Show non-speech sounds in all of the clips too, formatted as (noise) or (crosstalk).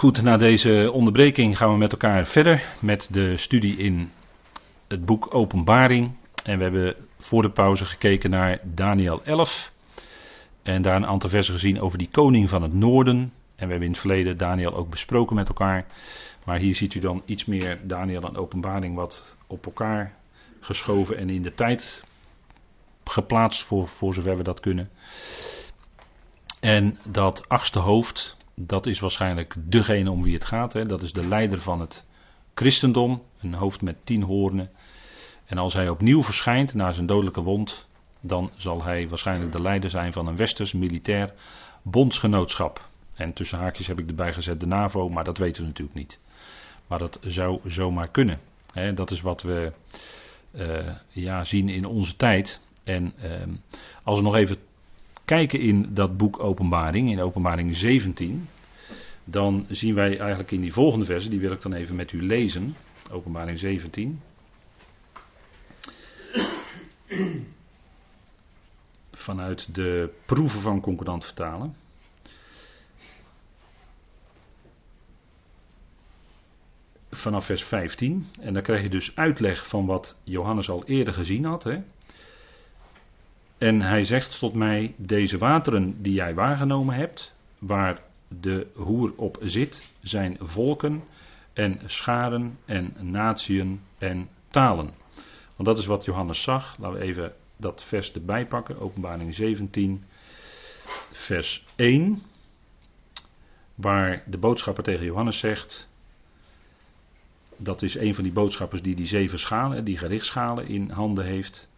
goed, na deze onderbreking gaan we met elkaar verder met de studie in het boek Openbaring. En we hebben voor de pauze gekeken naar Daniel 11. En daar een aantal versen gezien over die koning van het noorden. En we hebben in het verleden Daniel ook besproken met elkaar. Maar hier ziet u dan iets meer Daniel en Openbaring wat op elkaar geschoven en in de tijd geplaatst voor, voor zover we dat kunnen. En dat achtste hoofd, dat is waarschijnlijk degene om wie het gaat. Hè. Dat is de leider van het christendom, een hoofd met tien hoornen. En als hij opnieuw verschijnt na zijn dodelijke wond, dan zal hij waarschijnlijk de leider zijn van een westers militair bondsgenootschap. En tussen haakjes heb ik erbij gezet de NAVO, maar dat weten we natuurlijk niet. Maar dat zou zomaar kunnen. dat is wat we uh, ja, zien in onze tijd. En uh, als we nog even kijken in dat boek Openbaring, in Openbaring 17, dan zien wij eigenlijk in die volgende versen, die wil ik dan even met u lezen. Openbaring 17. Vanuit de proeven van concordant vertalen. Vanaf vers 15. En dan krijg je dus uitleg van wat Johannes al eerder gezien had. Hè? En hij zegt tot mij: Deze wateren die jij waargenomen hebt, waar de hoer op zit, zijn volken en scharen en natieën en talen. Want dat is wat Johannes zag. Laten we even dat vers erbij pakken. Openbaring 17, vers 1. Waar de boodschapper tegen Johannes zegt. Dat is een van die boodschappers die die zeven schalen, die gerichtschalen in handen heeft.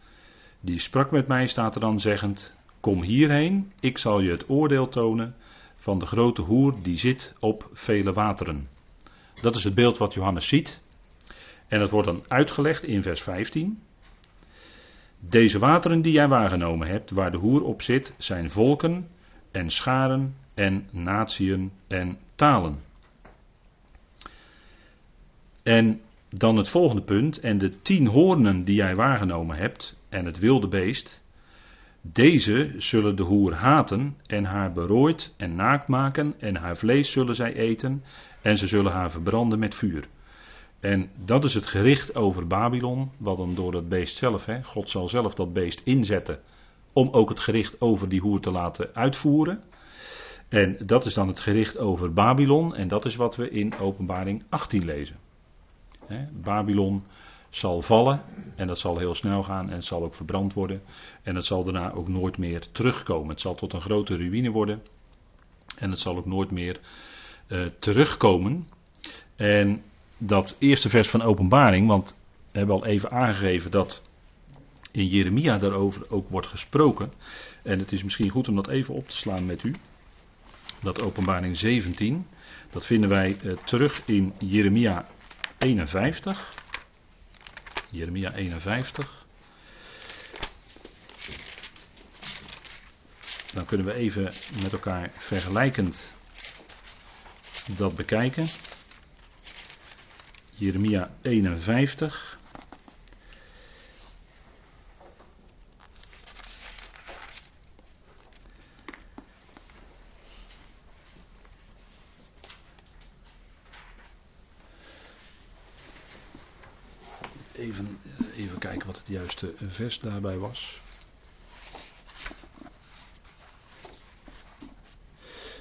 Die sprak met mij, staat er dan zeggend: Kom hierheen, ik zal je het oordeel tonen van de grote hoer die zit op vele wateren. Dat is het beeld wat Johannes ziet. En dat wordt dan uitgelegd in vers 15. Deze wateren die jij waargenomen hebt, waar de hoer op zit, zijn volken en scharen en natieën en talen. En dan het volgende punt. En de tien hoornen die jij waargenomen hebt en het wilde beest. Deze zullen de hoer haten en haar berooid en naakt maken en haar vlees zullen zij eten en ze zullen haar verbranden met vuur. En dat is het gericht over Babylon, wat dan door het beest zelf, hè, God zal zelf dat beest inzetten om ook het gericht over die hoer te laten uitvoeren. En dat is dan het gericht over Babylon en dat is wat we in Openbaring 18 lezen. Babylon zal vallen en dat zal heel snel gaan en het zal ook verbrand worden en het zal daarna ook nooit meer terugkomen. Het zal tot een grote ruïne worden en het zal ook nooit meer uh, terugkomen. En dat eerste vers van Openbaring, want we hebben al even aangegeven dat in Jeremia daarover ook wordt gesproken. En het is misschien goed om dat even op te slaan met u. Dat Openbaring 17, dat vinden wij uh, terug in Jeremia 51. Jeremia 51. Dan kunnen we even met elkaar vergelijkend dat bekijken. Jeremia 51. Even, even kijken wat het juiste vers daarbij was.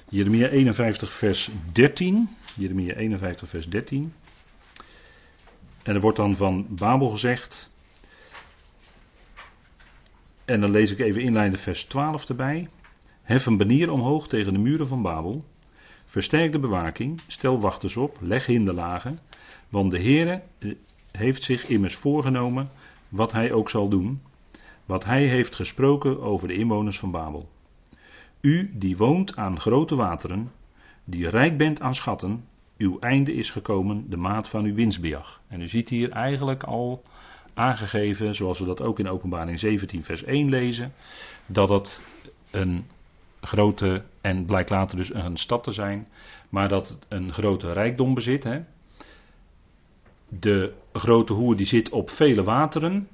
Jeremia 51 vers 13. Jeremia 51 vers 13. En er wordt dan van Babel gezegd. En dan lees ik even inleidend vers 12 erbij. Hef een banier omhoog tegen de muren van Babel. Versterk de bewaking. Stel wachters op. Leg hinderlagen. Want de Heere heeft zich immers voorgenomen wat hij ook zal doen. Wat hij heeft gesproken over de inwoners van Babel. U die woont aan grote wateren, die rijk bent aan schatten, uw einde is gekomen, de maat van uw winstbejag. En u ziet hier eigenlijk al aangegeven, zoals we dat ook in Openbaring 17, vers 1 lezen, dat het een grote, en blijkt later dus een stad te zijn, maar dat het een grote rijkdom bezit. Hè? De grote hoer die zit op vele wateren,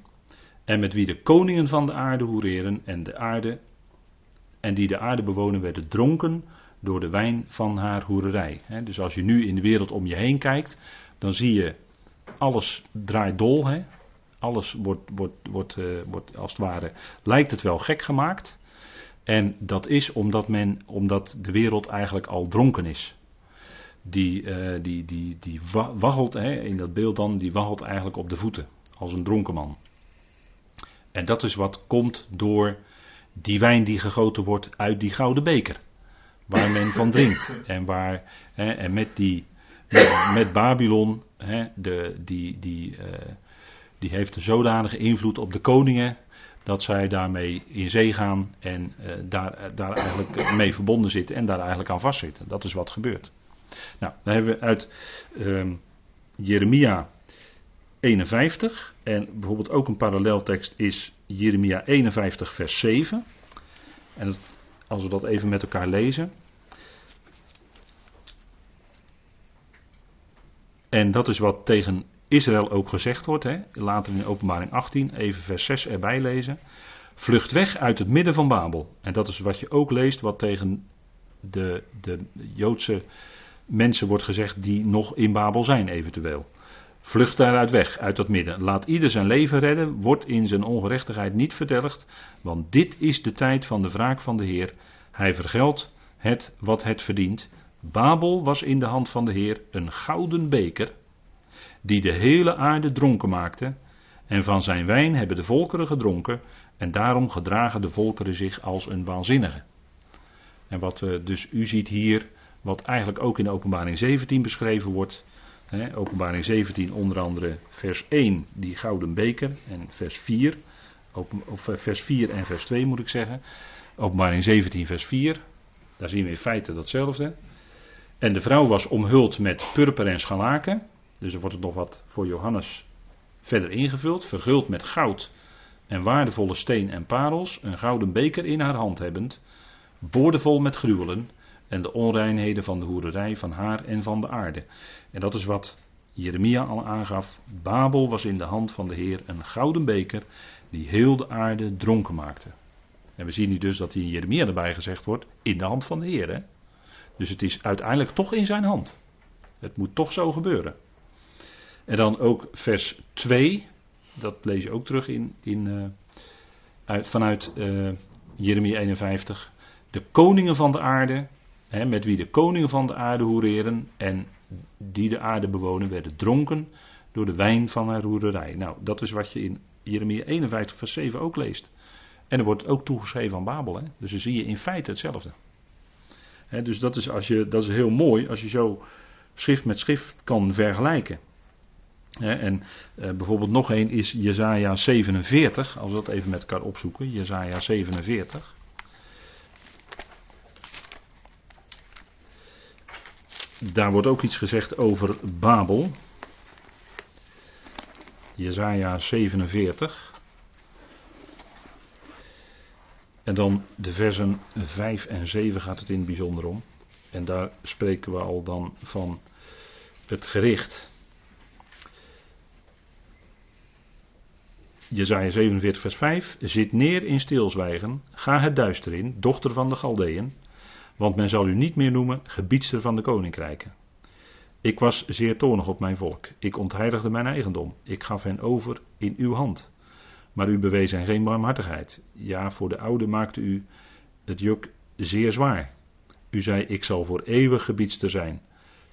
en met wie de koningen van de aarde hoereren en de aarde en die de aarde bewonen werden dronken door de wijn van haar hoererij. Dus als je nu in de wereld om je heen kijkt, dan zie je alles draait dol. Alles wordt, wordt, wordt, uh, wordt als het ware, lijkt het wel gek gemaakt. En dat is omdat, men, omdat de wereld eigenlijk al dronken is. Die, uh, die, die, die waggelt, hè, in dat beeld dan, die waggelt eigenlijk op de voeten. Als een dronken man. En dat is wat komt door die wijn die gegoten wordt uit die gouden beker. Waar men van (laughs) drinkt. En, waar, hè, en met, die, met, met Babylon, hè, de, die, die, uh, die heeft een zodanige invloed op de koningen. Dat zij daarmee in zee gaan en uh, daar, daar eigenlijk mee verbonden zitten en daar eigenlijk aan vastzitten. Dat is wat gebeurt. Nou, dan hebben we uit uh, Jeremia 51. En bijvoorbeeld ook een paralleltekst is Jeremia 51, vers 7. En als we dat even met elkaar lezen. En dat is wat tegen Israël ook gezegd wordt. Hè? Later in openbaring 18, even vers 6 erbij lezen. Vlucht weg uit het midden van Babel. En dat is wat je ook leest, wat tegen de, de Joodse mensen wordt gezegd die nog in Babel zijn eventueel. Vlucht daaruit weg, uit dat midden. Laat ieder zijn leven redden, wordt in zijn ongerechtigheid niet verdelgd, want dit is de tijd van de wraak van de Heer. Hij vergeldt het wat het verdient. Babel was in de hand van de Heer een gouden beker, die de hele aarde dronken maakte, en van zijn wijn hebben de volkeren gedronken, en daarom gedragen de volkeren zich als een waanzinnige. En wat uh, dus u ziet hier, wat eigenlijk ook in openbaring 17 beschreven wordt, openbaring 17 onder andere vers 1, die gouden beker. En vers 4, open, of vers 4 en vers 2 moet ik zeggen. Openbaring 17 vers 4, daar zien we in feite datzelfde. En de vrouw was omhuld met purper en scharlaken. Dus er wordt nog wat voor Johannes verder ingevuld. Verguld met goud en waardevolle steen en parels. Een gouden beker in haar hand hebbend. Boordevol met gruwelen en de onreinheden van de hoererij van haar en van de aarde. En dat is wat Jeremia al aangaf. Babel was in de hand van de Heer een gouden beker die heel de aarde dronken maakte. En we zien nu dus dat hier in Jeremia erbij gezegd wordt, in de hand van de Heer. Dus het is uiteindelijk toch in zijn hand. Het moet toch zo gebeuren. En dan ook vers 2, dat lees je ook terug in, in, uh, uit, vanuit uh, Jeremia 51. De koningen van de aarde met wie de koningen van de aarde hoereren en die de aarde bewonen, werden dronken door de wijn van haar roererij. Nou, dat is wat je in Jeremia 51, vers 7 ook leest. En er wordt ook toegeschreven aan Babel. Hè? Dus dan zie je in feite hetzelfde. dus dat is, als je, dat is heel mooi als je zo schrift met schrift kan vergelijken. en eh, bijvoorbeeld nog een is Jezaja 47, als we dat even met elkaar opzoeken. Jezaja 47. Daar wordt ook iets gezegd over Babel. Jezaja 47. En dan de versen 5 en 7 gaat het in het bijzonder om. En daar spreken we al dan van het gericht. Jezaja 47 vers 5. Zit neer in stilzwijgen, ga het duister in, dochter van de Galdeën. Want men zal u niet meer noemen gebiedster van de koninkrijken. Ik was zeer toornig op mijn volk. Ik ontheiligde mijn eigendom. Ik gaf hen over in uw hand. Maar u bewees hen geen barmhartigheid. Ja, voor de oude maakte u het juk zeer zwaar. U zei: Ik zal voor eeuwig gebiedster zijn.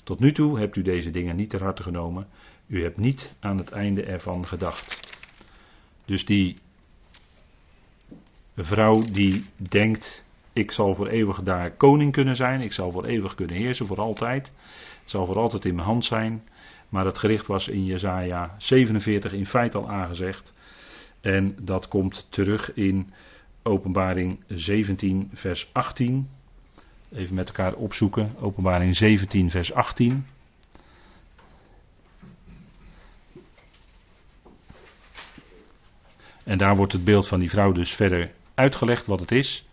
Tot nu toe hebt u deze dingen niet ter harte genomen. U hebt niet aan het einde ervan gedacht. Dus die vrouw die denkt ik zal voor eeuwig daar koning kunnen zijn. Ik zal voor eeuwig kunnen heersen, voor altijd. Het zal voor altijd in mijn hand zijn. Maar het gericht was in Jezaja 47 in feite al aangezegd. En dat komt terug in Openbaring 17, vers 18. Even met elkaar opzoeken. Openbaring 17, vers 18. En daar wordt het beeld van die vrouw dus verder uitgelegd wat het is.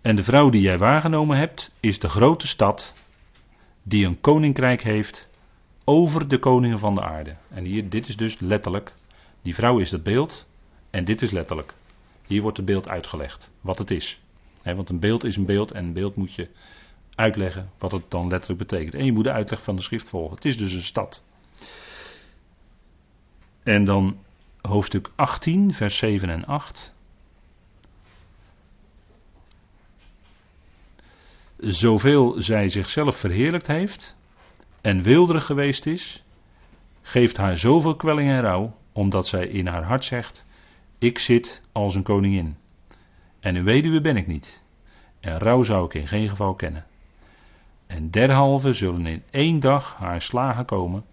En de vrouw die jij waargenomen hebt, is de grote stad die een koninkrijk heeft over de koningen van de aarde. En hier, dit is dus letterlijk, die vrouw is het beeld en dit is letterlijk. Hier wordt het beeld uitgelegd, wat het is. want een beeld is een beeld en een beeld moet je uitleggen wat het dan letterlijk betekent. En je moet de uitleg van de schrift volgen. Het is dus een stad. En dan hoofdstuk 18, vers 7 en 8. Zoveel zij zichzelf verheerlijkt heeft en wilderig geweest is, geeft haar zoveel kwelling en rouw, omdat zij in haar hart zegt: Ik zit als een koningin. En een weduwe ben ik niet. En rouw zou ik in geen geval kennen. En derhalve zullen in één dag haar slagen komen,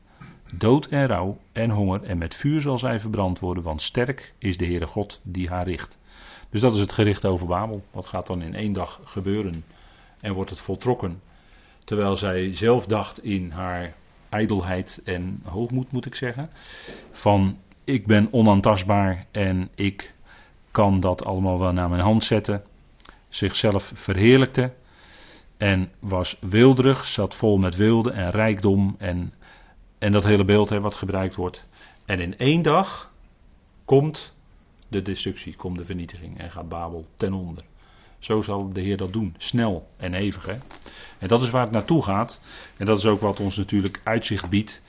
dood en rouw en honger, en met vuur zal zij verbrand worden, want sterk is de Heere God die haar richt. Dus dat is het gericht over Babel. Wat gaat dan in één dag gebeuren en wordt het voltrokken? Terwijl zij zelf dacht in haar ijdelheid en hoogmoed, moet ik zeggen, van ik ben onaantastbaar en ik kan dat allemaal wel naar mijn hand zetten. Zichzelf verheerlijkte en was wilderig, zat vol met wilde en rijkdom en, en dat hele beeld hè, wat gebruikt wordt. En in één dag komt de destructie, komt de vernietiging en gaat Babel ten onder. Zo zal de Heer dat doen, snel en hevig. Hè? En dat is waar het naartoe gaat. En dat is ook wat ons natuurlijk uitzicht biedt.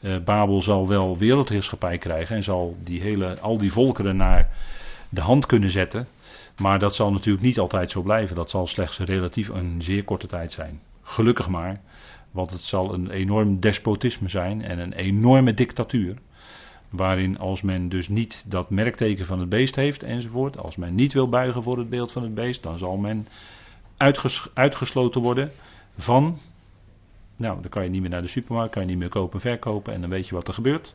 Uh, Babel zal wel wereldheerschappij krijgen en zal die hele, al die volkeren naar de hand kunnen zetten. Maar dat zal natuurlijk niet altijd zo blijven. Dat zal slechts relatief een zeer korte tijd zijn. Gelukkig maar. Want het zal een enorm despotisme zijn en een enorme dictatuur. Waarin als men dus niet dat merkteken van het beest heeft enzovoort. Als men niet wil buigen voor het beeld van het beest. Dan zal men uitges uitgesloten worden van. Nou, dan kan je niet meer naar de supermarkt. Kan je niet meer kopen en verkopen. En dan weet je wat er gebeurt.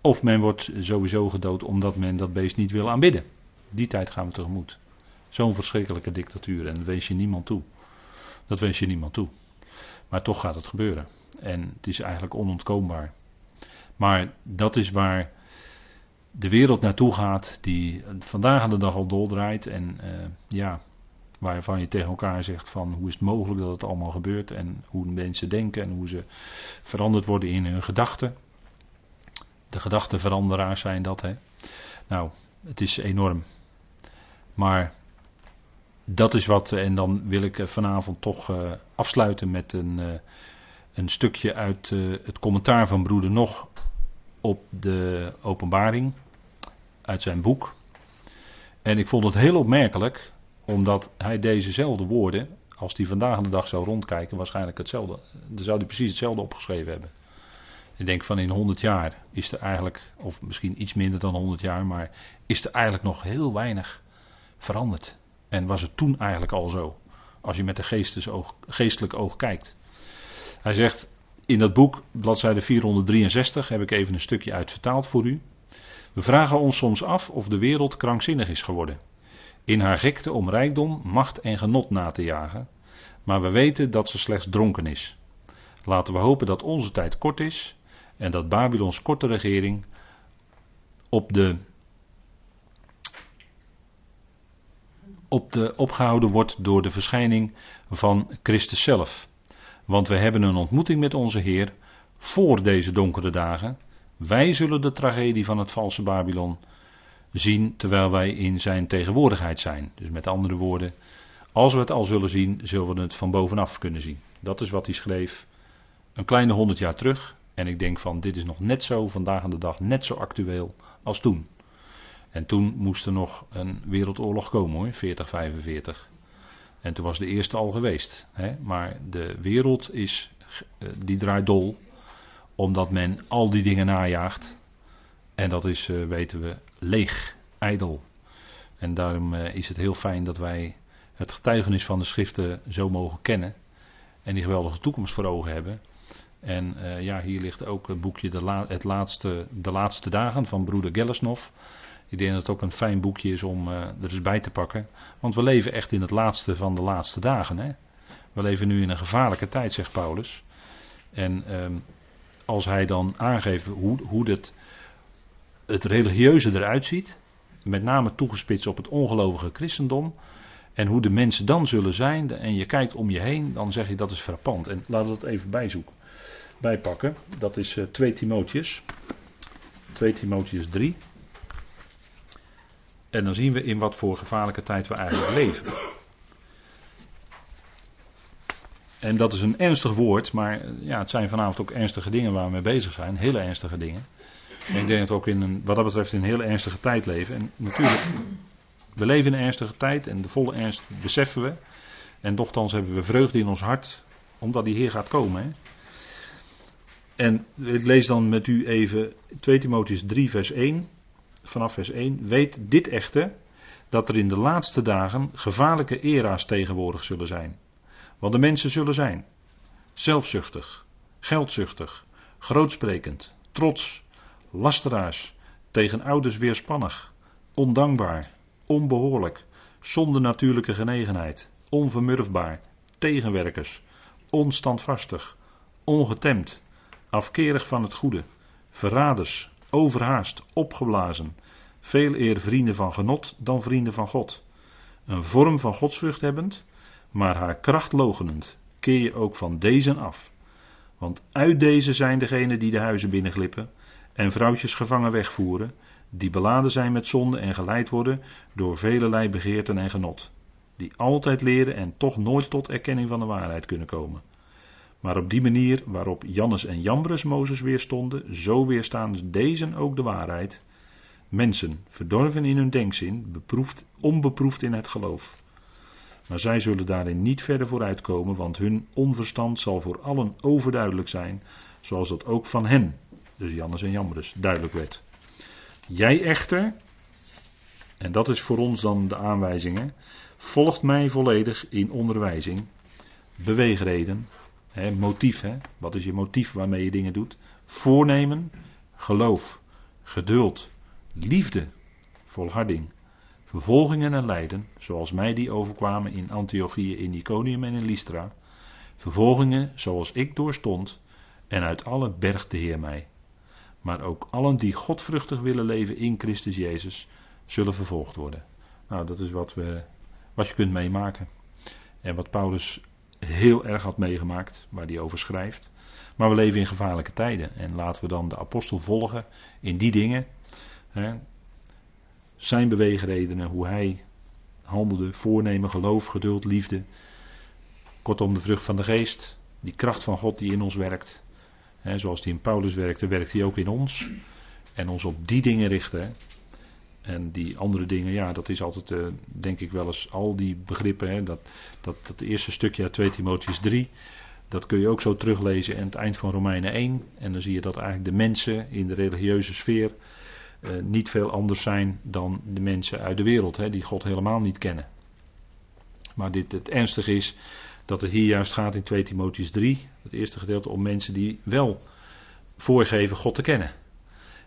Of men wordt sowieso gedood omdat men dat beest niet wil aanbidden. Die tijd gaan we tegemoet. Zo'n verschrikkelijke dictatuur. En dat wens je niemand toe. Dat wens je niemand toe. Maar toch gaat het gebeuren. En het is eigenlijk onontkoombaar. Maar dat is waar de wereld naartoe gaat, die vandaag aan de dag al doldraait. En uh, ja, waarvan je tegen elkaar zegt van hoe is het mogelijk dat het allemaal gebeurt. En hoe mensen denken en hoe ze veranderd worden in hun gedachten. De gedachtenveranderaars zijn dat. Hè. Nou, het is enorm. Maar dat is wat, en dan wil ik vanavond toch uh, afsluiten met een, een stukje uit het commentaar van broeder Nog op de openbaring, uit zijn boek. En ik vond het heel opmerkelijk, omdat hij dezezelfde woorden, als hij vandaag de dag zou rondkijken, waarschijnlijk hetzelfde, dan zou hij precies hetzelfde opgeschreven hebben. Ik denk van in 100 jaar is er eigenlijk, of misschien iets minder dan 100 jaar, maar is er eigenlijk nog heel weinig veranderd. En was het toen eigenlijk al zo, als je met de oog, geestelijk oog kijkt. Hij zegt in dat boek, bladzijde 463, heb ik even een stukje uit vertaald voor u. We vragen ons soms af of de wereld krankzinnig is geworden. In haar gekte om rijkdom, macht en genot na te jagen. Maar we weten dat ze slechts dronken is. Laten we hopen dat onze tijd kort is en dat Babylons korte regering op de, op de opgehouden wordt door de verschijning van Christus zelf. Want we hebben een ontmoeting met onze Heer voor deze donkere dagen. Wij zullen de tragedie van het valse Babylon zien terwijl wij in zijn tegenwoordigheid zijn. Dus met andere woorden, als we het al zullen zien, zullen we het van bovenaf kunnen zien. Dat is wat hij schreef een kleine honderd jaar terug. En ik denk van dit is nog net zo, vandaag aan de dag, net zo actueel als toen. En toen moest er nog een wereldoorlog komen hoor, 40, 45. En toen was de eerste al geweest. Hè? Maar de wereld is, eh, die draait dol, omdat men al die dingen najaagt. En dat is, eh, weten we, leeg, ijdel. En daarom eh, is het heel fijn dat wij het getuigenis van de schriften zo mogen kennen. En die geweldige toekomst voor ogen hebben. En ja, hier ligt ook het boekje de, het laatste, de laatste dagen van broeder Gellesnov. Ik denk dat het ook een fijn boekje is om uh, er eens bij te pakken. Want we leven echt in het laatste van de laatste dagen. Hè? We leven nu in een gevaarlijke tijd, zegt Paulus. En um, als hij dan aangeeft hoe, hoe het, het religieuze eruit ziet. Met name toegespitst op het ongelovige christendom. En hoe de mensen dan zullen zijn. En je kijkt om je heen, dan zeg je dat is frappant. En laten we het even bijzoeken bijpakken. Dat is uh, 2 Timotheus. 2 Timotheus 3. En dan zien we in wat voor gevaarlijke tijd we eigenlijk leven. En dat is een ernstig woord, maar ja, het zijn vanavond ook ernstige dingen waar we mee bezig zijn. Hele ernstige dingen. En ik denk dat we ook in een, wat dat betreft in een hele ernstige tijd leven. En natuurlijk, we leven in een ernstige tijd en de volle ernst beseffen we. En nochtans hebben we vreugde in ons hart, omdat die Heer gaat komen. Hè? En ik lees dan met u even 2 Timotheus 3, vers 1. Vanaf vers 1. Weet dit echter, dat er in de laatste dagen gevaarlijke era's tegenwoordig zullen zijn. Want de mensen zullen zijn zelfzuchtig, geldzuchtig, grootsprekend, trots, lasteraars, tegen ouders weerspannig, ondankbaar, onbehoorlijk, zonder natuurlijke genegenheid, onvermurfbaar, tegenwerkers, onstandvastig, ongetemd, afkerig van het goede, verraders, overhaast, opgeblazen, veel eer vrienden van genot dan vrienden van God, een vorm van godsvrucht hebbend, maar haar kracht logenend, keer je ook van deze af. Want uit deze zijn degenen die de huizen binnenglippen en vrouwtjes gevangen wegvoeren, die beladen zijn met zonde en geleid worden door velelei begeerten en genot, die altijd leren en toch nooit tot erkenning van de waarheid kunnen komen. Maar op die manier waarop Jannes en Jambres Mozes weerstonden, zo weerstaan deze ook de waarheid. Mensen, verdorven in hun denkzin, beproefd, onbeproefd in het geloof. Maar zij zullen daarin niet verder vooruitkomen, want hun onverstand zal voor allen overduidelijk zijn, zoals dat ook van hen, dus Jannes en Jambres, duidelijk werd. Jij echter, en dat is voor ons dan de aanwijzingen, volgt mij volledig in onderwijzing, beweegreden, motief, wat is je motief waarmee je dingen doet, voornemen, geloof, geduld, liefde, volharding, vervolgingen en lijden, zoals mij die overkwamen in Antiochië, in Iconium en in Lystra, vervolgingen zoals ik doorstond, en uit alle bergt de Heer mij. Maar ook allen die godvruchtig willen leven in Christus Jezus, zullen vervolgd worden. Nou, dat is wat, we, wat je kunt meemaken. En wat Paulus heel erg had meegemaakt, waar hij over schrijft. Maar we leven in gevaarlijke tijden. En laten we dan de apostel volgen in die dingen. Hè, zijn beweegredenen, hoe hij handelde, voornemen, geloof, geduld, liefde. Kortom, de vrucht van de geest. Die kracht van God die in ons werkt. Hè, zoals die in Paulus werkte, werkt hij ook in ons. En ons op die dingen richten. En die andere dingen, ja, dat is altijd, uh, denk ik wel eens, al die begrippen. Hè, dat, dat, dat eerste stukje uit 2 Timotheus 3, dat kun je ook zo teruglezen in het eind van Romeinen 1. En dan zie je dat eigenlijk de mensen in de religieuze sfeer uh, niet veel anders zijn dan de mensen uit de wereld, hè, die God helemaal niet kennen. Maar dit, het ernstige is dat het hier juist gaat in 2 Timotheus 3, het eerste gedeelte, om mensen die wel voorgeven God te kennen.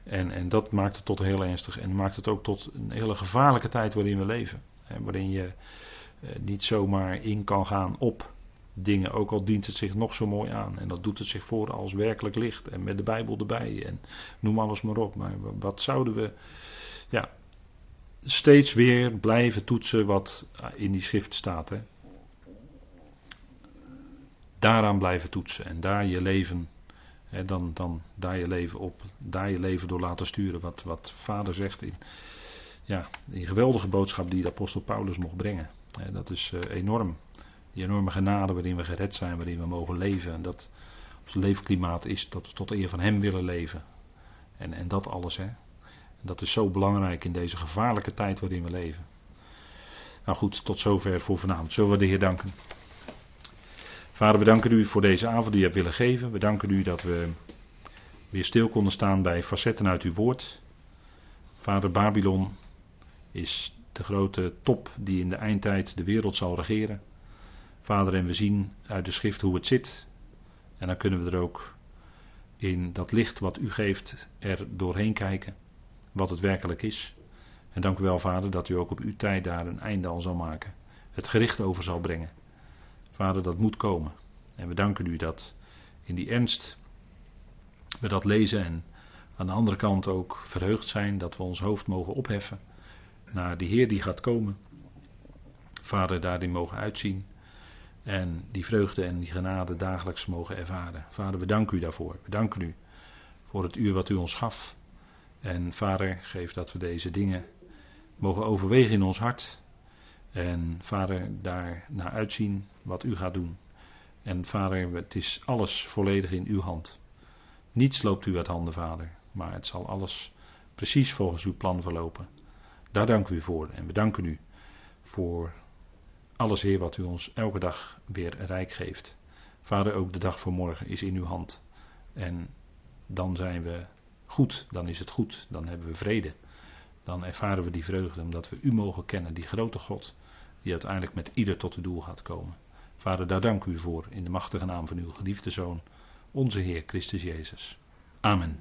En, en dat maakt het tot heel ernstig en maakt het ook tot een hele gevaarlijke tijd waarin we leven. Waarin je eh, niet zomaar in kan gaan op dingen, ook al dient het zich nog zo mooi aan. En dat doet het zich voor als werkelijk licht en met de Bijbel erbij en noem alles maar op. Maar wat zouden we ja, steeds weer blijven toetsen wat in die schrift staat. Hè? Daaraan blijven toetsen en daar je leven dan, dan daar je leven op, daar je leven door laten sturen. Wat, wat vader zegt in ja, die geweldige boodschap die de apostel Paulus mocht brengen. dat is uh, enorm. Die enorme genade waarin we gered zijn, waarin we mogen leven. En dat ons leefklimaat is dat we tot eer van Hem willen leven. En, en dat alles. Hè. Dat is zo belangrijk in deze gevaarlijke tijd waarin we leven. Nou goed, tot zover voor vanavond. Zullen we de Heer danken? Vader, we danken u voor deze avond die u hebt willen geven. We danken u dat we weer stil konden staan bij facetten uit uw woord. Vader, Babylon is de grote top die in de eindtijd de wereld zal regeren. Vader, en we zien uit de schrift hoe het zit. En dan kunnen we er ook in dat licht wat u geeft er doorheen kijken. Wat het werkelijk is. En dank u wel, Vader, dat u ook op uw tijd daar een einde al zal maken. Het gericht over zal brengen. Vader, dat moet komen. En we danken u dat in die ernst we dat lezen en aan de andere kant ook verheugd zijn dat we ons hoofd mogen opheffen naar de Heer die gaat komen. Vader, daarin mogen uitzien en die vreugde en die genade dagelijks mogen ervaren. Vader, we danken u daarvoor. We danken u voor het uur wat u ons gaf. En Vader, geef dat we deze dingen mogen overwegen in ons hart. En Vader, daar naar uitzien wat u gaat doen. En vader, het is alles volledig in uw hand. Niets loopt u uit handen, vader, maar het zal alles precies volgens uw plan verlopen. Daar dank u voor en we danken u voor alles, Heer, wat u ons elke dag weer rijk geeft. Vader, ook de dag voor morgen is in uw hand. En dan zijn we goed, dan is het goed, dan hebben we vrede. Dan ervaren we die vreugde omdat we u mogen kennen, die grote God, die uiteindelijk met ieder tot het doel gaat komen. Vader, daar dank u voor in de machtige naam van uw geliefde Zoon, onze Heer Christus Jezus. Amen.